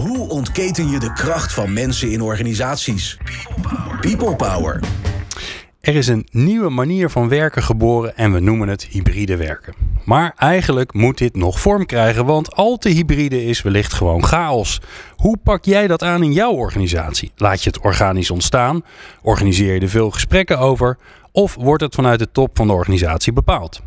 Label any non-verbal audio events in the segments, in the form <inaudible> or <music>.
Hoe ontketen je de kracht van mensen in organisaties? People Power. Er is een nieuwe manier van werken geboren en we noemen het hybride werken. Maar eigenlijk moet dit nog vorm krijgen, want al te hybride is wellicht gewoon chaos. Hoe pak jij dat aan in jouw organisatie? Laat je het organisch ontstaan? Organiseer je er veel gesprekken over? Of wordt het vanuit de top van de organisatie bepaald?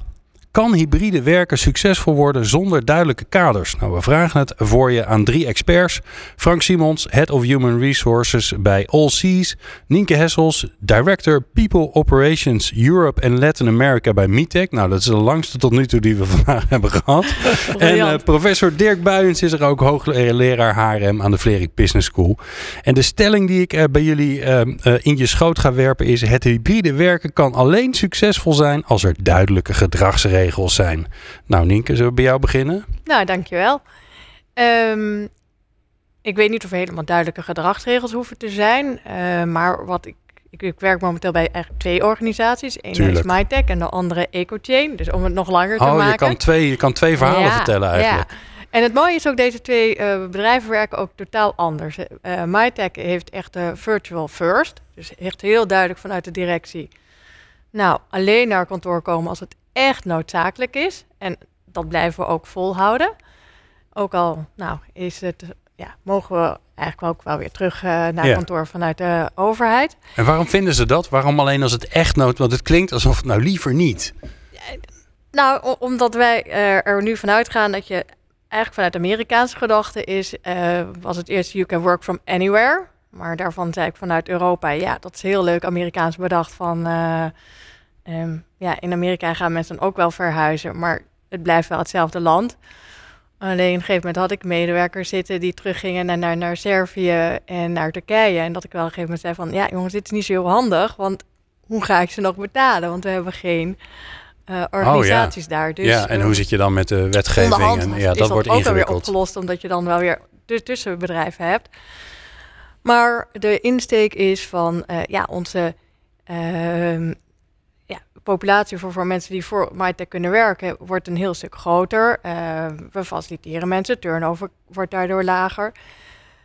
Kan hybride werken succesvol worden zonder duidelijke kaders? Nou, we vragen het voor je aan drie experts. Frank Simons, Head of Human Resources bij All Seas. Nienke Hessels, Director People Operations Europe en Latin America bij Mitec. Nou, dat is de langste tot nu toe die we <laughs> vandaag hebben gehad. <laughs> en uh, professor Dirk Buijens is er ook hoogleraar HRM aan de Vlerik Business School. En de stelling die ik uh, bij jullie uh, in je schoot ga werpen is... het hybride werken kan alleen succesvol zijn als er duidelijke gedragsregels regels zijn. Nou, Nienke, zullen we bij jou beginnen? Nou, dankjewel. Um, ik weet niet of er helemaal duidelijke gedragsregels hoeven te zijn. Uh, maar wat ik, ik, ik, werk momenteel bij eigenlijk twee organisaties. Eén is MyTech en de andere EcoChain. Dus om het nog langer te oh, maken. Je kan twee, je kan twee verhalen ja, vertellen eigenlijk. Ja. En het mooie is ook, deze twee uh, bedrijven werken ook totaal anders. Uh, MyTech heeft echt virtual first. Dus echt heel duidelijk vanuit de directie. Nou, alleen naar kantoor komen als het echt noodzakelijk is. En dat blijven we ook volhouden. Ook al nou, is het, ja, mogen we eigenlijk ook wel weer terug uh, naar ja. kantoor vanuit de overheid. En waarom vinden ze dat? Waarom alleen als het echt nood? Want het klinkt alsof het nou liever niet. Nou, omdat wij er nu vanuit gaan dat je eigenlijk vanuit Amerikaanse gedachte is, uh, was het eerst you can work from anywhere. Maar daarvan zei ik vanuit Europa, ja, dat is heel leuk Amerikaans bedacht van Um, ja, in Amerika gaan mensen dan ook wel verhuizen, maar het blijft wel hetzelfde land. Alleen op een gegeven moment had ik medewerkers zitten die teruggingen naar, naar, naar Servië en naar Turkije. En dat ik wel op een gegeven moment zei van, ja jongens, dit is niet zo heel handig, want hoe ga ik ze nog betalen? Want we hebben geen uh, organisaties oh, ja. daar. Dus, ja, en hoe zit je dan met de wetgeving? En, ja, dat wordt ook weer opgelost, omdat je dan wel weer tussen bedrijven hebt. Maar de insteek is van, uh, ja, onze uh, populatie voor, voor mensen die voor MyTech kunnen werken wordt een heel stuk groter. Uh, we faciliteren mensen, turnover wordt daardoor lager.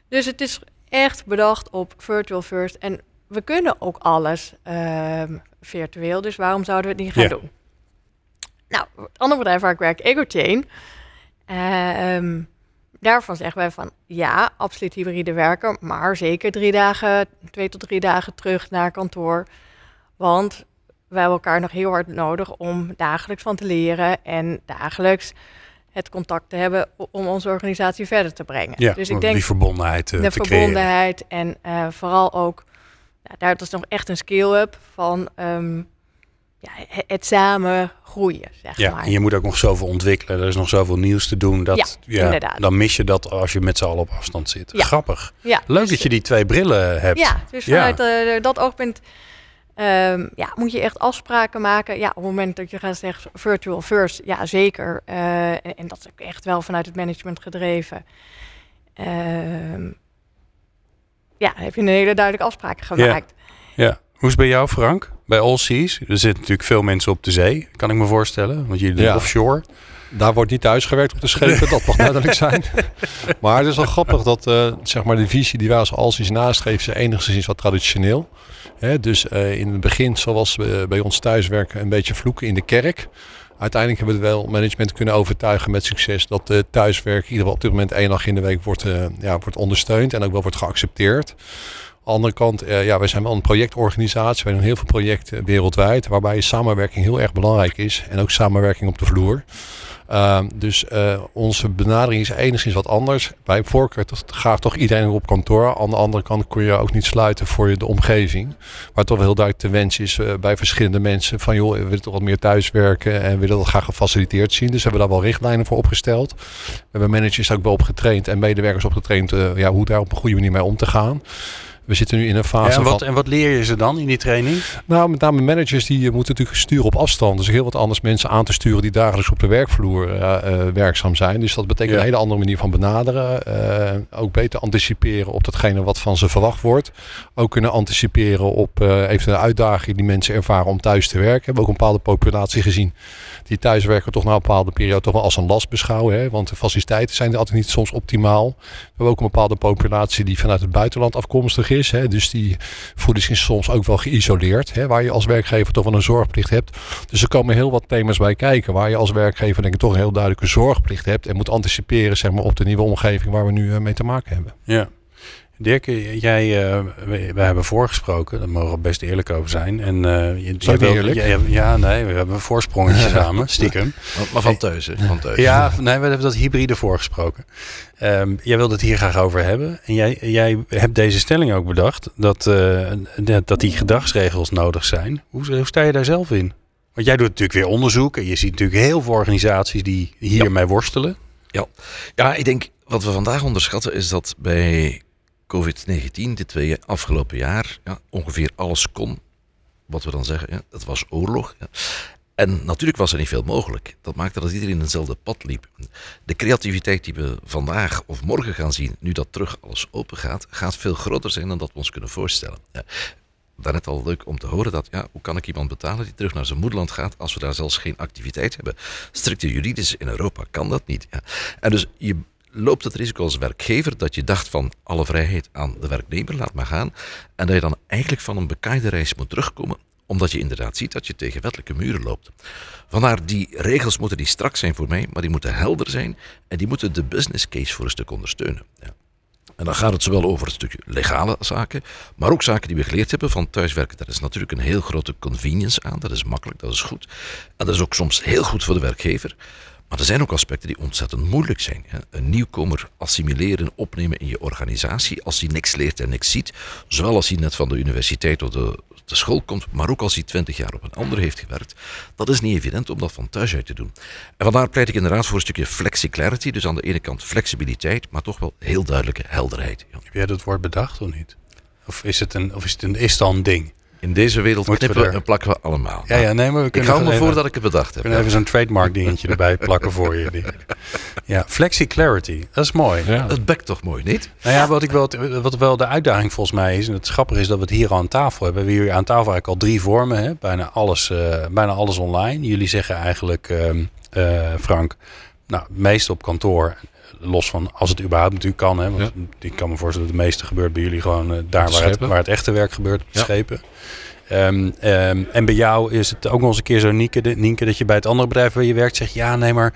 Dus het is echt bedacht op virtual first. En we kunnen ook alles uh, virtueel, dus waarom zouden we het niet gaan ja. doen? Nou, het andere bedrijf waar ik werk, EgoChain. Uh, daarvan zeggen wij van ja, absoluut hybride werken, maar zeker drie dagen, twee tot drie dagen terug naar kantoor. Want wij hebben elkaar nog heel hard nodig om dagelijks van te leren en dagelijks het contact te hebben om onze organisatie verder te brengen. Ja, dus ik denk die verbondenheid uh, de te verbondenheid en uh, vooral ook ja, daar is nog echt een skill-up van um, ja, het samen groeien. Zeg ja, maar. en je moet ook nog zoveel ontwikkelen. Er is nog zoveel nieuws te doen. Dat, ja, inderdaad. Dan mis je dat als je met z'n allen op afstand zit. Ja. Grappig. Ja, Leuk dus, dat je die twee brillen hebt. Ja, dus vanuit uh, dat oogpunt Um, ja, moet je echt afspraken maken. Ja, op het moment dat je gaat zeggen virtual first, ja zeker. Uh, en, en, dat is ook echt wel vanuit het management gedreven. Um, ja, heb je een hele duidelijke afspraken gemaakt. Ja. ja. Hoe is het bij jou, Frank? Bij All Seas? Er zitten natuurlijk veel mensen op de zee, kan ik me voorstellen. Want jullie ja. offshore. Daar wordt niet thuisgewerkt op de schepen, dat mag duidelijk <laughs> zijn. Maar het is wel grappig dat uh, zeg maar de visie die wij als Alsies nastreven, is enigszins wat traditioneel. Dus uh, in het begin, zoals we bij ons thuiswerken, een beetje vloeken in de kerk. Uiteindelijk hebben we wel management kunnen overtuigen met succes dat uh, thuiswerk in ieder geval op dit moment één dag in de week wordt, uh, ja, wordt ondersteund en ook wel wordt geaccepteerd. Aan de andere kant, ja, wij zijn wel een projectorganisatie. We doen heel veel projecten wereldwijd, waarbij samenwerking heel erg belangrijk is. En ook samenwerking op de vloer. Uh, dus uh, onze benadering is enigszins wat anders. Bij voorkeur graag toch iedereen op kantoor. Aan de andere kant kun je ook niet sluiten voor de omgeving. Waar toch wel heel duidelijk de wens is uh, bij verschillende mensen. Van joh, we willen toch wat meer thuiswerken en we willen dat graag gefaciliteerd zien. Dus we hebben daar wel richtlijnen voor opgesteld. We hebben managers ook wel op getraind en medewerkers op getraind ja, hoe daar op een goede manier mee om te gaan. We zitten nu in een fase Ja, en, wat, van... en wat leer je ze dan in die training? Nou, met name managers die eh, moeten natuurlijk sturen op afstand. Dus heel wat anders mensen aan te sturen die dagelijks op de werkvloer eh, eh, werkzaam zijn. Dus dat betekent Ja. een hele andere manier van benaderen. Ook beter anticiperen op datgene wat van ze verwacht wordt. Ook kunnen anticiperen op eventuele uitdagingen die mensen ervaren om thuis te werken. We hebben ook een bepaalde populatie gezien die thuiswerken toch na een bepaalde periode toch wel als een last beschouwen. Hè? Want de faciliteiten zijn altijd niet soms optimaal. We hebben ook een bepaalde populatie die vanuit het buitenland afkomstig is. Hè? Dus die voelen zich soms ook wel geïsoleerd. Hè? Waar je als werkgever toch wel een zorgplicht hebt. Dus er komen heel wat thema's bij kijken. Waar je als werkgever denk ik toch een heel duidelijke zorgplicht hebt. En moet anticiperen zeg maar, op de nieuwe omgeving waar we nu eh, mee te maken hebben. Ja. Dirk, jij, eh, we, we hebben voorgesproken, daar mogen we best eerlijk over zijn. En, eh, je, wil- eerlijk? ja, nee, we hebben een voorsprongetje <laughs> samen, stiekem. Maar, maar van thuis, hè? Van thuis. Ja, nee, we hebben dat hybride voorgesproken. Ehm, jij wilde het hier graag over hebben. En jij, jij hebt deze stelling ook bedacht, dat, eh, dat- die gedragsregels nodig zijn. Hoe, hoe sta je daar zelf in? Want jij doet natuurlijk weer onderzoek en je ziet natuurlijk heel veel organisaties die hiermee worstelen. Ja, ik denk wat we vandaag onderschatten is dat bij COVID-19 dit twee afgelopen jaar ja, ongeveer alles kon. Wat we dan zeggen, ja, het was oorlog. Ja. En natuurlijk was er niet veel mogelijk. Dat maakte dat iedereen eenzelfde pad liep. De creativiteit die we vandaag of morgen gaan zien, nu dat terug alles open gaat, gaat veel groter zijn dan dat we ons kunnen voorstellen. Ja. Daarnet al leuk om te horen dat, ja, hoe kan ik iemand betalen die terug naar zijn moederland gaat als we daar zelfs geen activiteit hebben? Stricte juridisch in Europa kan dat niet. Ja. En dus je loopt het risico als werkgever dat je dacht van alle vrijheid aan de werknemer, laat maar gaan. En dat je dan eigenlijk van een bekaaide reis moet terugkomen omdat je inderdaad ziet dat je tegen wettelijke muren loopt. Vandaar die regels moeten die strak zijn voor mij, maar die moeten helder zijn en die moeten de business case voor een stuk ondersteunen. Ja. En dan gaat het zowel over het stukje legale zaken, maar ook zaken die we geleerd hebben van thuiswerken. Daar is natuurlijk een heel grote convenience aan, dat is makkelijk, dat is goed. En dat is ook soms heel goed voor de werkgever. Maar er zijn ook aspecten die ontzettend moeilijk zijn. Een nieuwkomer assimileren, opnemen in je organisatie als hij niks leert en niks ziet. Zowel als hij net van de universiteit of de, de school komt, maar ook als hij twintig jaar op een ander heeft gewerkt. Dat is niet evident om dat van thuis uit te doen. En vandaar pleit ik inderdaad voor een stukje flexiclarity. Dus aan de ene kant flexibiliteit, maar toch wel heel duidelijke helderheid. Heb jij dat woord bedacht of niet? Of is het een, of is het een, is ding? In deze wereld we knippen er- en plakken we allemaal. Ja, ja, nee, maar we ik kunnen hou me voor dat ik het bedacht We heb. kunnen even zo'n trademark dingetje <laughs> erbij plakken voor je. Ja, flexi-clarity, dat is mooi. Ja. Het bekt toch mooi, niet? Nou ja, wat, ik wel, wat wel de uitdaging volgens mij is, en het grappige is dat we het hier aan tafel hebben. We hebben hier aan tafel eigenlijk al drie vormen, hè? Bijna, alles, eh, bijna alles online. Jullie zeggen eigenlijk, ehm, eh, Frank, nou, meeste op kantoor. Los van als het überhaupt natuurlijk kan. Hè? Want ik kan me voorstellen dat het meeste gebeurt bij jullie gewoon eh, daar de waar het, waar het echte werk gebeurt, de Ja. schepen. Ehm, ehm, en bij jou is het ook nog eens een keer zo, Nienke, de- Nienke, dat je bij het andere bedrijf waar je werkt zegt... ja, nee, maar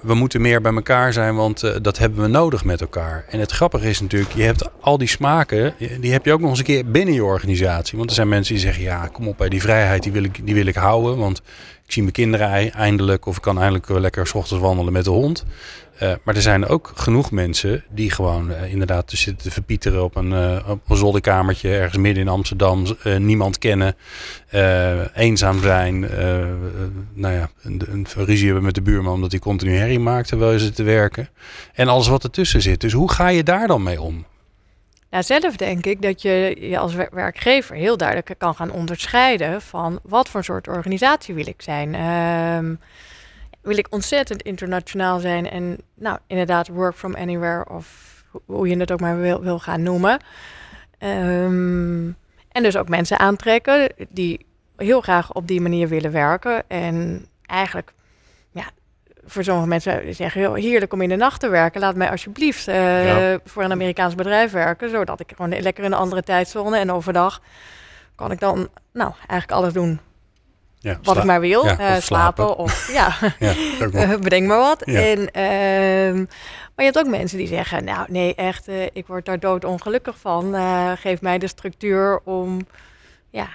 we moeten meer bij elkaar zijn, want eh, dat hebben we nodig met elkaar. En het grappige is natuurlijk, je hebt al die smaken, die heb je ook nog eens een keer binnen je organisatie. Want er zijn mensen die zeggen, ja, kom op, bij die vrijheid, die wil ik, die wil ik houden. Want ik zie mijn kinderen ei- eindelijk, of ik kan eindelijk lekker 's ochtends wandelen met de hond. Eh, maar er zijn ook genoeg mensen die gewoon eh, inderdaad zitten te verpieteren op een, op een zolderkamertje ergens midden in Amsterdam. niemand kennen, eh, eenzaam zijn. eh, nou ja, een, een ruzie hebben met de buurman omdat hij continu herrie maakt terwijl zit te werken. En alles wat ertussen zit. Dus hoe ga je daar dan mee om? Nou, zelf denk ik dat je je als wer- werkgever heel duidelijk kan gaan onderscheiden van wat voor soort organisatie wil ik zijn. Ehm, wil ik ontzettend internationaal zijn en nou inderdaad work from anywhere of ho- hoe je het ook maar wil, wil gaan noemen. Ehm, en dus ook mensen aantrekken die heel graag op die manier willen werken en eigenlijk ja, voor sommige mensen zeggen, "Joh, heerlijk om in de nacht te werken. Laat mij alsjeblieft eh, Ja. voor een Amerikaans bedrijf werken, zodat ik gewoon lekker in een andere tijdzone en overdag kan ik dan nou eigenlijk alles doen Ja, wat ik maar wil. ja, Eh, of slapen. slapen. of <laughs> ja, Ja, <laughs> eh, bedenk maar wat. En, ehm, maar je hebt ook mensen die zeggen, nou nee, echt, eh, ik word daar doodongelukkig van. Eh, geef mij de structuur om, ja...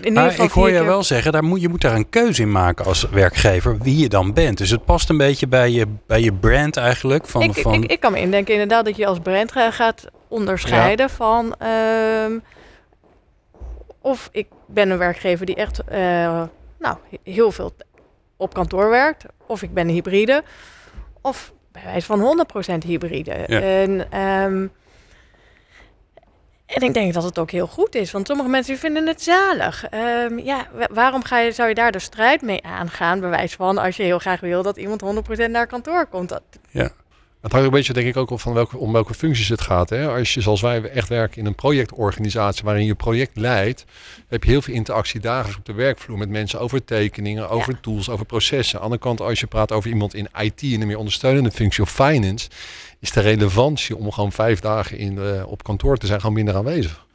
In Maar ik hoor je keer- wel zeggen, daar moet, je moet daar een keuze in maken als werkgever wie je dan bent. Dus het past een beetje bij je, bij je brand eigenlijk. Van, ik, van, ik, ik kan me indenken inderdaad dat je als brand ga- gaat onderscheiden van... ehm, of ik ben een werkgever die echt eh, nou, he- heel veel op kantoor werkt. Of ik ben een hybride. Of bij wijze van 100% hybride. Ja. En, ehm, En ik denk dat het ook heel goed is, want sommige mensen vinden het zalig. Ehm, ja, waarom ga je, zou je daar de strijd mee aangaan? Bewijs van als je heel graag wil dat iemand 100% naar kantoor komt. Dat... Ja. Het hangt een beetje denk ik ook van welke, om welke functies het gaat. Hè? Als je zoals wij echt werken in een projectorganisatie waarin je project leidt, heb je heel veel interactie dagelijks op de werkvloer met mensen over tekeningen, over tools, over processen. Aan de andere kant, als je praat over iemand in IT en een meer ondersteunende functie of finance, is de relevantie om gewoon vijf dagen in, uh, op kantoor te zijn gewoon minder aanwezig.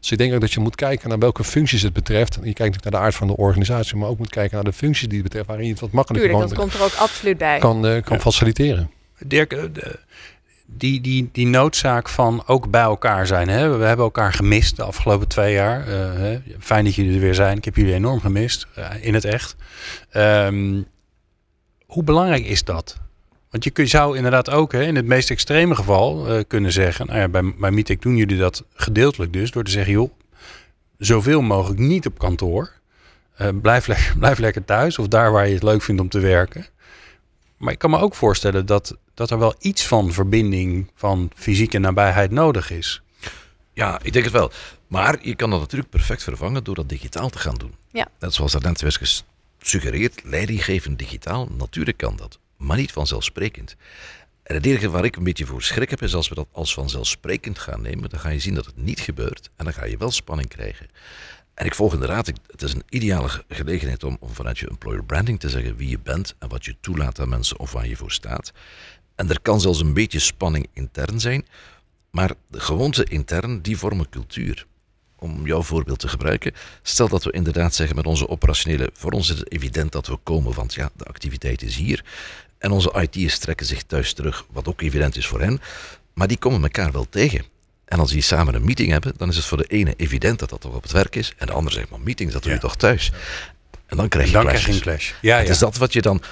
Dus ik denk ook dat je moet kijken naar welke functies het betreft. Je kijkt natuurlijk naar de aard van de organisatie, maar ook moet kijken naar de functies die het betreft, waarin je het wat makkelijker Tuurlijk, dat komt er ook absoluut bij. kan, uh, kan faciliteren. Dirk, eh, die, die, die noodzaak van ook bij elkaar zijn. Hè? We hebben elkaar gemist de afgelopen twee jaar. Uh, fijn dat jullie er weer zijn. Ik heb jullie enorm gemist in het echt. Um, hoe belangrijk is dat? Want je zou inderdaad ook hè, in het meest extreme geval kunnen zeggen... Nou ja, bij, bij doen jullie dat gedeeltelijk dus... door te zeggen, joh, zoveel mogelijk niet op kantoor. Blijf, <laughs> blijf lekker thuis of daar waar je het leuk vindt om te werken. Maar ik kan me ook voorstellen dat, dat er wel iets van verbinding... van fysieke nabijheid nodig is. Ja, ik denk het wel. Maar je kan dat natuurlijk perfect vervangen door dat digitaal te gaan doen. Ja. Net zoals daarnet werd gesuggereerd, leidinggevend digitaal. Natuurlijk kan dat maar niet vanzelfsprekend. En het enige waar ik een beetje voor schrik heb, is als we dat als vanzelfsprekend gaan nemen, dan ga je zien dat het niet gebeurt en dan ga je wel spanning krijgen. En ik volg inderdaad, het is een ideale gelegenheid om, om vanuit je employer branding te zeggen wie je bent en wat je toelaat aan mensen of waar je voor staat. En er kan zelfs een beetje spanning intern zijn, maar de gewoonte intern, die vormen cultuur. Om jouw voorbeeld te gebruiken, stel dat we inderdaad zeggen met onze operationele, voor ons is het evident dat we komen, want ja, de activiteit is hier. En onze IT'ers trekken zich thuis terug, wat ook evident is voor hen. Maar die komen elkaar wel tegen. En als die samen een meeting hebben, dan is het voor de ene evident dat dat toch op het werk is. En de andere zegt, maar meetings, dat doe je toch thuis? En dan krijg je, dan krijg je een clash. Ja, het is dat wat je dan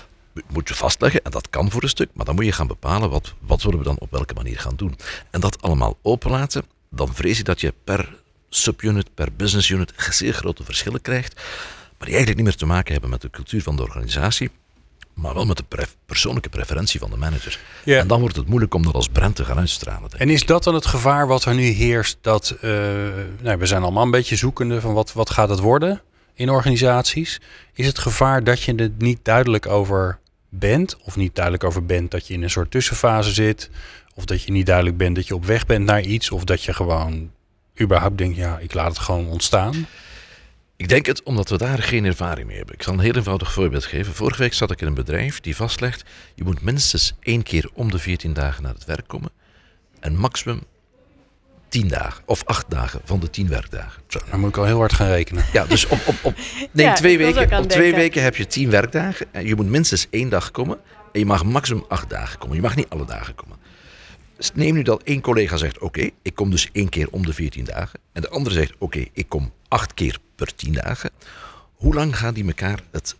moet je vastleggen. En dat kan voor een stuk. Maar dan moet je gaan bepalen, wat, wat willen we dan op welke manier gaan doen. En dat allemaal openlaten, dan vrees je dat je per subunit, per business unit zeer grote verschillen krijgt. Maar die eigenlijk niet meer te maken hebben met de cultuur van de organisatie maar wel met de persoonlijke preferentie van de manager. Ja. En dan wordt het moeilijk om dat als brand te gaan uitstralen. En is dat dan het gevaar wat er nu heerst? Dat uh, nou, we zijn allemaal een beetje zoekende van wat, wat gaat het worden in organisaties. Is het gevaar dat je er niet duidelijk over bent, of niet duidelijk over bent dat je in een soort tussenfase zit, of dat je niet duidelijk bent dat je op weg bent naar iets, of dat je gewoon überhaupt denkt, ja, ik laat het gewoon ontstaan? Ik denk het omdat we daar geen ervaring mee hebben. Ik zal een heel eenvoudig voorbeeld geven. Vorige week zat ik in een bedrijf die vastlegt: je moet minstens één keer om de 14 dagen naar het werk komen. En maximum 10 dagen of 8 dagen van de 10 werkdagen. Zo. Dan moet ik al heel hard gaan rekenen. Ja, dus op, op, op, <laughs> nee, twee, weken, op twee weken heb je 10 werkdagen. En je moet minstens één dag komen. En je mag maximum 8 dagen komen. Je mag niet alle dagen komen. Dus neem nu dat één collega zegt: Oké, ik kom dus één keer om de 14 dagen. En de andere zegt: Oké, ik kom acht keer per tien dagen. Hoe lang gaan die elkaar het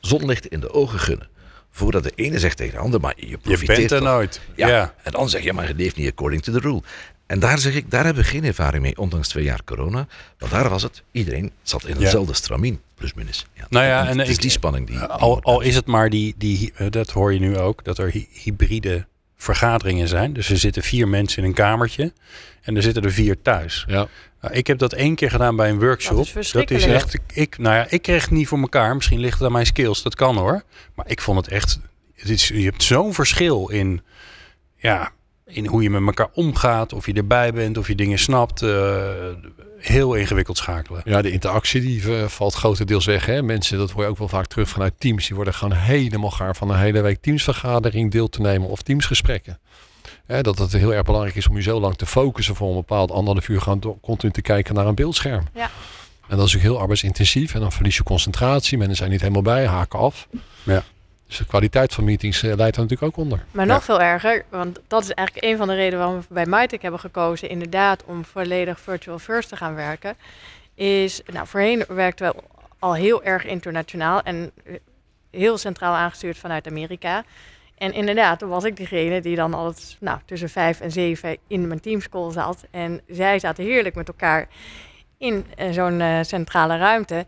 zonlicht in de ogen gunnen? Voordat de ene zegt tegen de ander, maar je profiteert Je bent er nooit. Ja. En dan zeg je, maar het leeft niet according to the rule. En daar zeg ik, daar hebben we geen ervaring mee, ondanks twee jaar corona. Want daar was het, iedereen zat in dezelfde ja. stramien, plus minus. Ja. Nou ja, en, het is die spanning die... Al, al is het maar die, die, eh, dat hoor je nu ook, dat er hybride vergaderingen zijn. Dus er zitten vier mensen in een kamertje en er zitten er vier thuis. Ja. Nou, ik heb dat één keer gedaan bij een workshop. Dat is, echt. Ik, nou ja, ik kreeg het niet voor elkaar. Misschien ligt het aan mijn skills. Dat kan hoor. Maar ik vond het echt. Het is, je hebt zo'n verschil in. Ja, in hoe je met elkaar omgaat. Of je erbij bent. Of je dingen snapt. Uh, heel ingewikkeld schakelen. Ja, de interactie die uh, valt grotendeels weg. Hè? Mensen, dat hoor je ook wel vaak terug vanuit teams. Die worden gewoon helemaal gaar van een hele week teamsvergadering deel te nemen. Of teamsgesprekken. Hè, dat het heel erg belangrijk is om je zo lang te focussen voor een bepaald anderhalf uur gaan continu te kijken naar een beeldscherm. Ja. En dat is ook heel arbeidsintensief en dan verlies je concentratie. Mensen zijn niet helemaal bij, haken af. Ja. Dus de kwaliteit van meetings uh, leidt er natuurlijk ook onder. Maar nog veel erger, want dat is eigenlijk een van de redenen waarom we bij MyTech hebben gekozen, inderdaad, om volledig virtual first te gaan werken. Is, nou, voorheen werkten we al heel erg internationaal en eh, heel centraal aangestuurd vanuit Amerika. En inderdaad, toen was ik degene die dan altijd nou, tussen vijf en zeven in mijn teamschool zat. En zij zaten heerlijk met elkaar in uh, zo'n uh, centrale ruimte.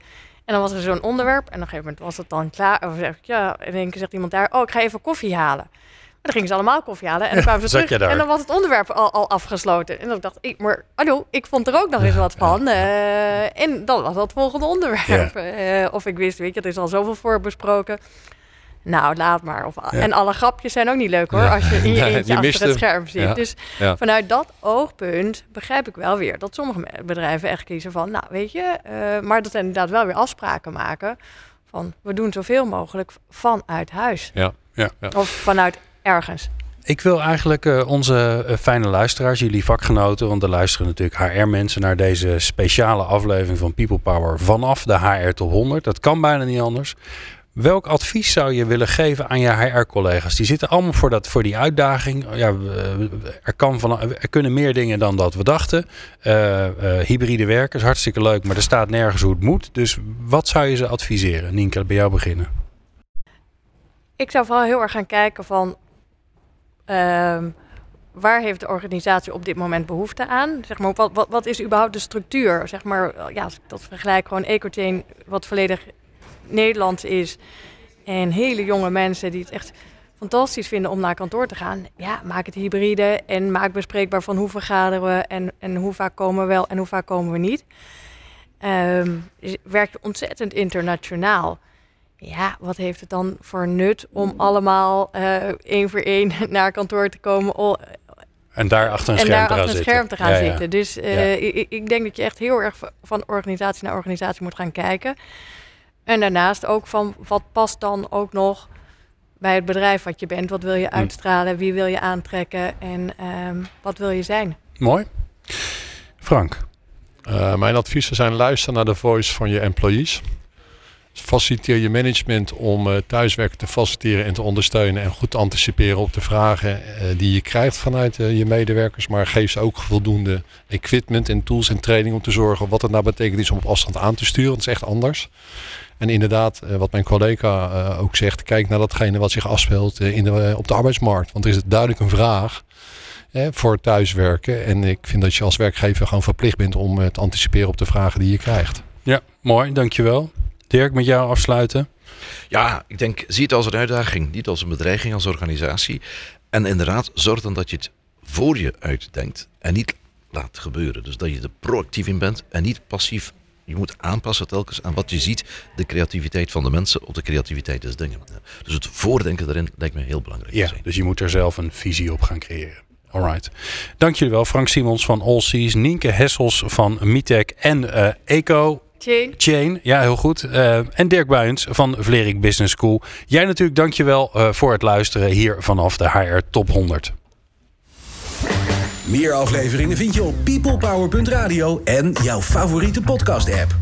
En dan was er zo'n onderwerp en op een gegeven moment was het dan klaar. Of zeg ik, ja, in één keer zegt iemand daar, oh, ik ga even koffie halen. Maar dan gingen ze allemaal koffie halen en dan kwamen ze terug. En dan was het onderwerp al, al afgesloten. En dan dacht ik, maar hallo, ik vond er ook nog eens wat van. Eh, en dan was dat het volgende onderwerp. <laughs> Eh, of ik wist, weet je, er is al zoveel voor besproken. Nou, laat maar. Of, En alle grapjes zijn ook niet leuk hoor, als je in je <laughs> eentje achter het scherm zit. Ja. Dus Ja. vanuit dat oogpunt begrijp ik wel weer dat sommige bedrijven echt kiezen van, nou weet je, eh, maar dat ze inderdaad wel weer afspraken maken van we doen zoveel mogelijk vanuit huis Ja. Ja. of vanuit ergens. Ik wil eigenlijk eh, onze eh, fijne luisteraars, jullie vakgenoten, want er luisteren natuurlijk HR-mensen naar deze speciale aflevering van People Power vanaf de HR Top 100. Dat kan bijna niet anders. Welk advies zou je willen geven aan je HR-collega's? Die zitten allemaal voor, dat, voor die uitdaging. Ja, er, kan van, er kunnen meer dingen dan dat we dachten. Eh, eh, hybride werken is hartstikke leuk, maar er staat nergens hoe het moet. Dus wat zou je ze adviseren? Nienke, bij jou beginnen. Ik zou vooral heel erg gaan kijken van ehm, waar heeft de organisatie op dit moment behoefte aan? Zeg maar, wat, wat, wat is überhaupt de structuur? Zeg maar, ja, als ik dat vergelijk, gewoon Ecochain, wat volledig Nederlands is. En hele jonge mensen die het echt fantastisch vinden om naar kantoor te gaan. Ja, maak het hybride en maak bespreekbaar van hoe vergaderen we en, en hoe vaak komen we wel en hoe vaak komen we niet. Dus werk je ontzettend internationaal. Ja, wat heeft het dan voor nut om allemaal eh, één voor één <laughs> naar kantoor te komen o- En daar achter een en scherm daar te gaan achter een zitten. scherm te gaan Ja, ja. zitten? Dus eh, ik, ik denk dat je echt heel erg van organisatie naar organisatie moet gaan kijken. En daarnaast ook van wat past dan ook nog bij het bedrijf wat je bent. Wat wil je uitstralen? Wie wil je aantrekken? En ehm, wat wil je zijn? Mooi. Frank. Eh, mijn adviezen zijn luister naar de voice van je employees. Faciliteer je management om eh, thuiswerken te faciliteren en te ondersteunen en goed te anticiperen op de vragen eh, die je krijgt vanuit eh, je medewerkers. Maar geef ze ook voldoende equipment en tools en training om te zorgen wat het nou betekent is om op afstand aan te sturen. Dat is echt anders. En inderdaad, wat mijn collega ook zegt, kijk naar datgene wat zich afspeelt in de, op de arbeidsmarkt. Want er is duidelijk een vraag voor thuiswerken. En ik vind dat je als werkgever gewoon verplicht bent om te anticiperen op de vragen die je krijgt. Ja, mooi. Dankjewel. Dirk, met jou afsluiten. Ja, ik denk, zie het als een uitdaging, niet als een bedreiging als organisatie. En inderdaad, zorg dan dat je het voor je uitdenkt en niet laat gebeuren. Dus dat je er proactief in bent en niet passief. Je moet aanpassen telkens aan wat je ziet, de creativiteit van de mensen of de creativiteit des dingen. Dus het voordenken daarin lijkt me heel belangrijk. te Ja, zijn. dus je moet er zelf een visie op gaan creëren. Alright. Dank jullie wel. Frank Simons van All Seas, Nienke Hessels van Mitec en eh, Eco Chain. Chain. Ja, heel goed. Eh, en Dirk Buijens van Vlerik Business School. Jij natuurlijk dankjewel uh, voor het luisteren hier vanaf de HR Top 100. Meer afleveringen vind je op peoplepower.radio en jouw favoriete podcast app.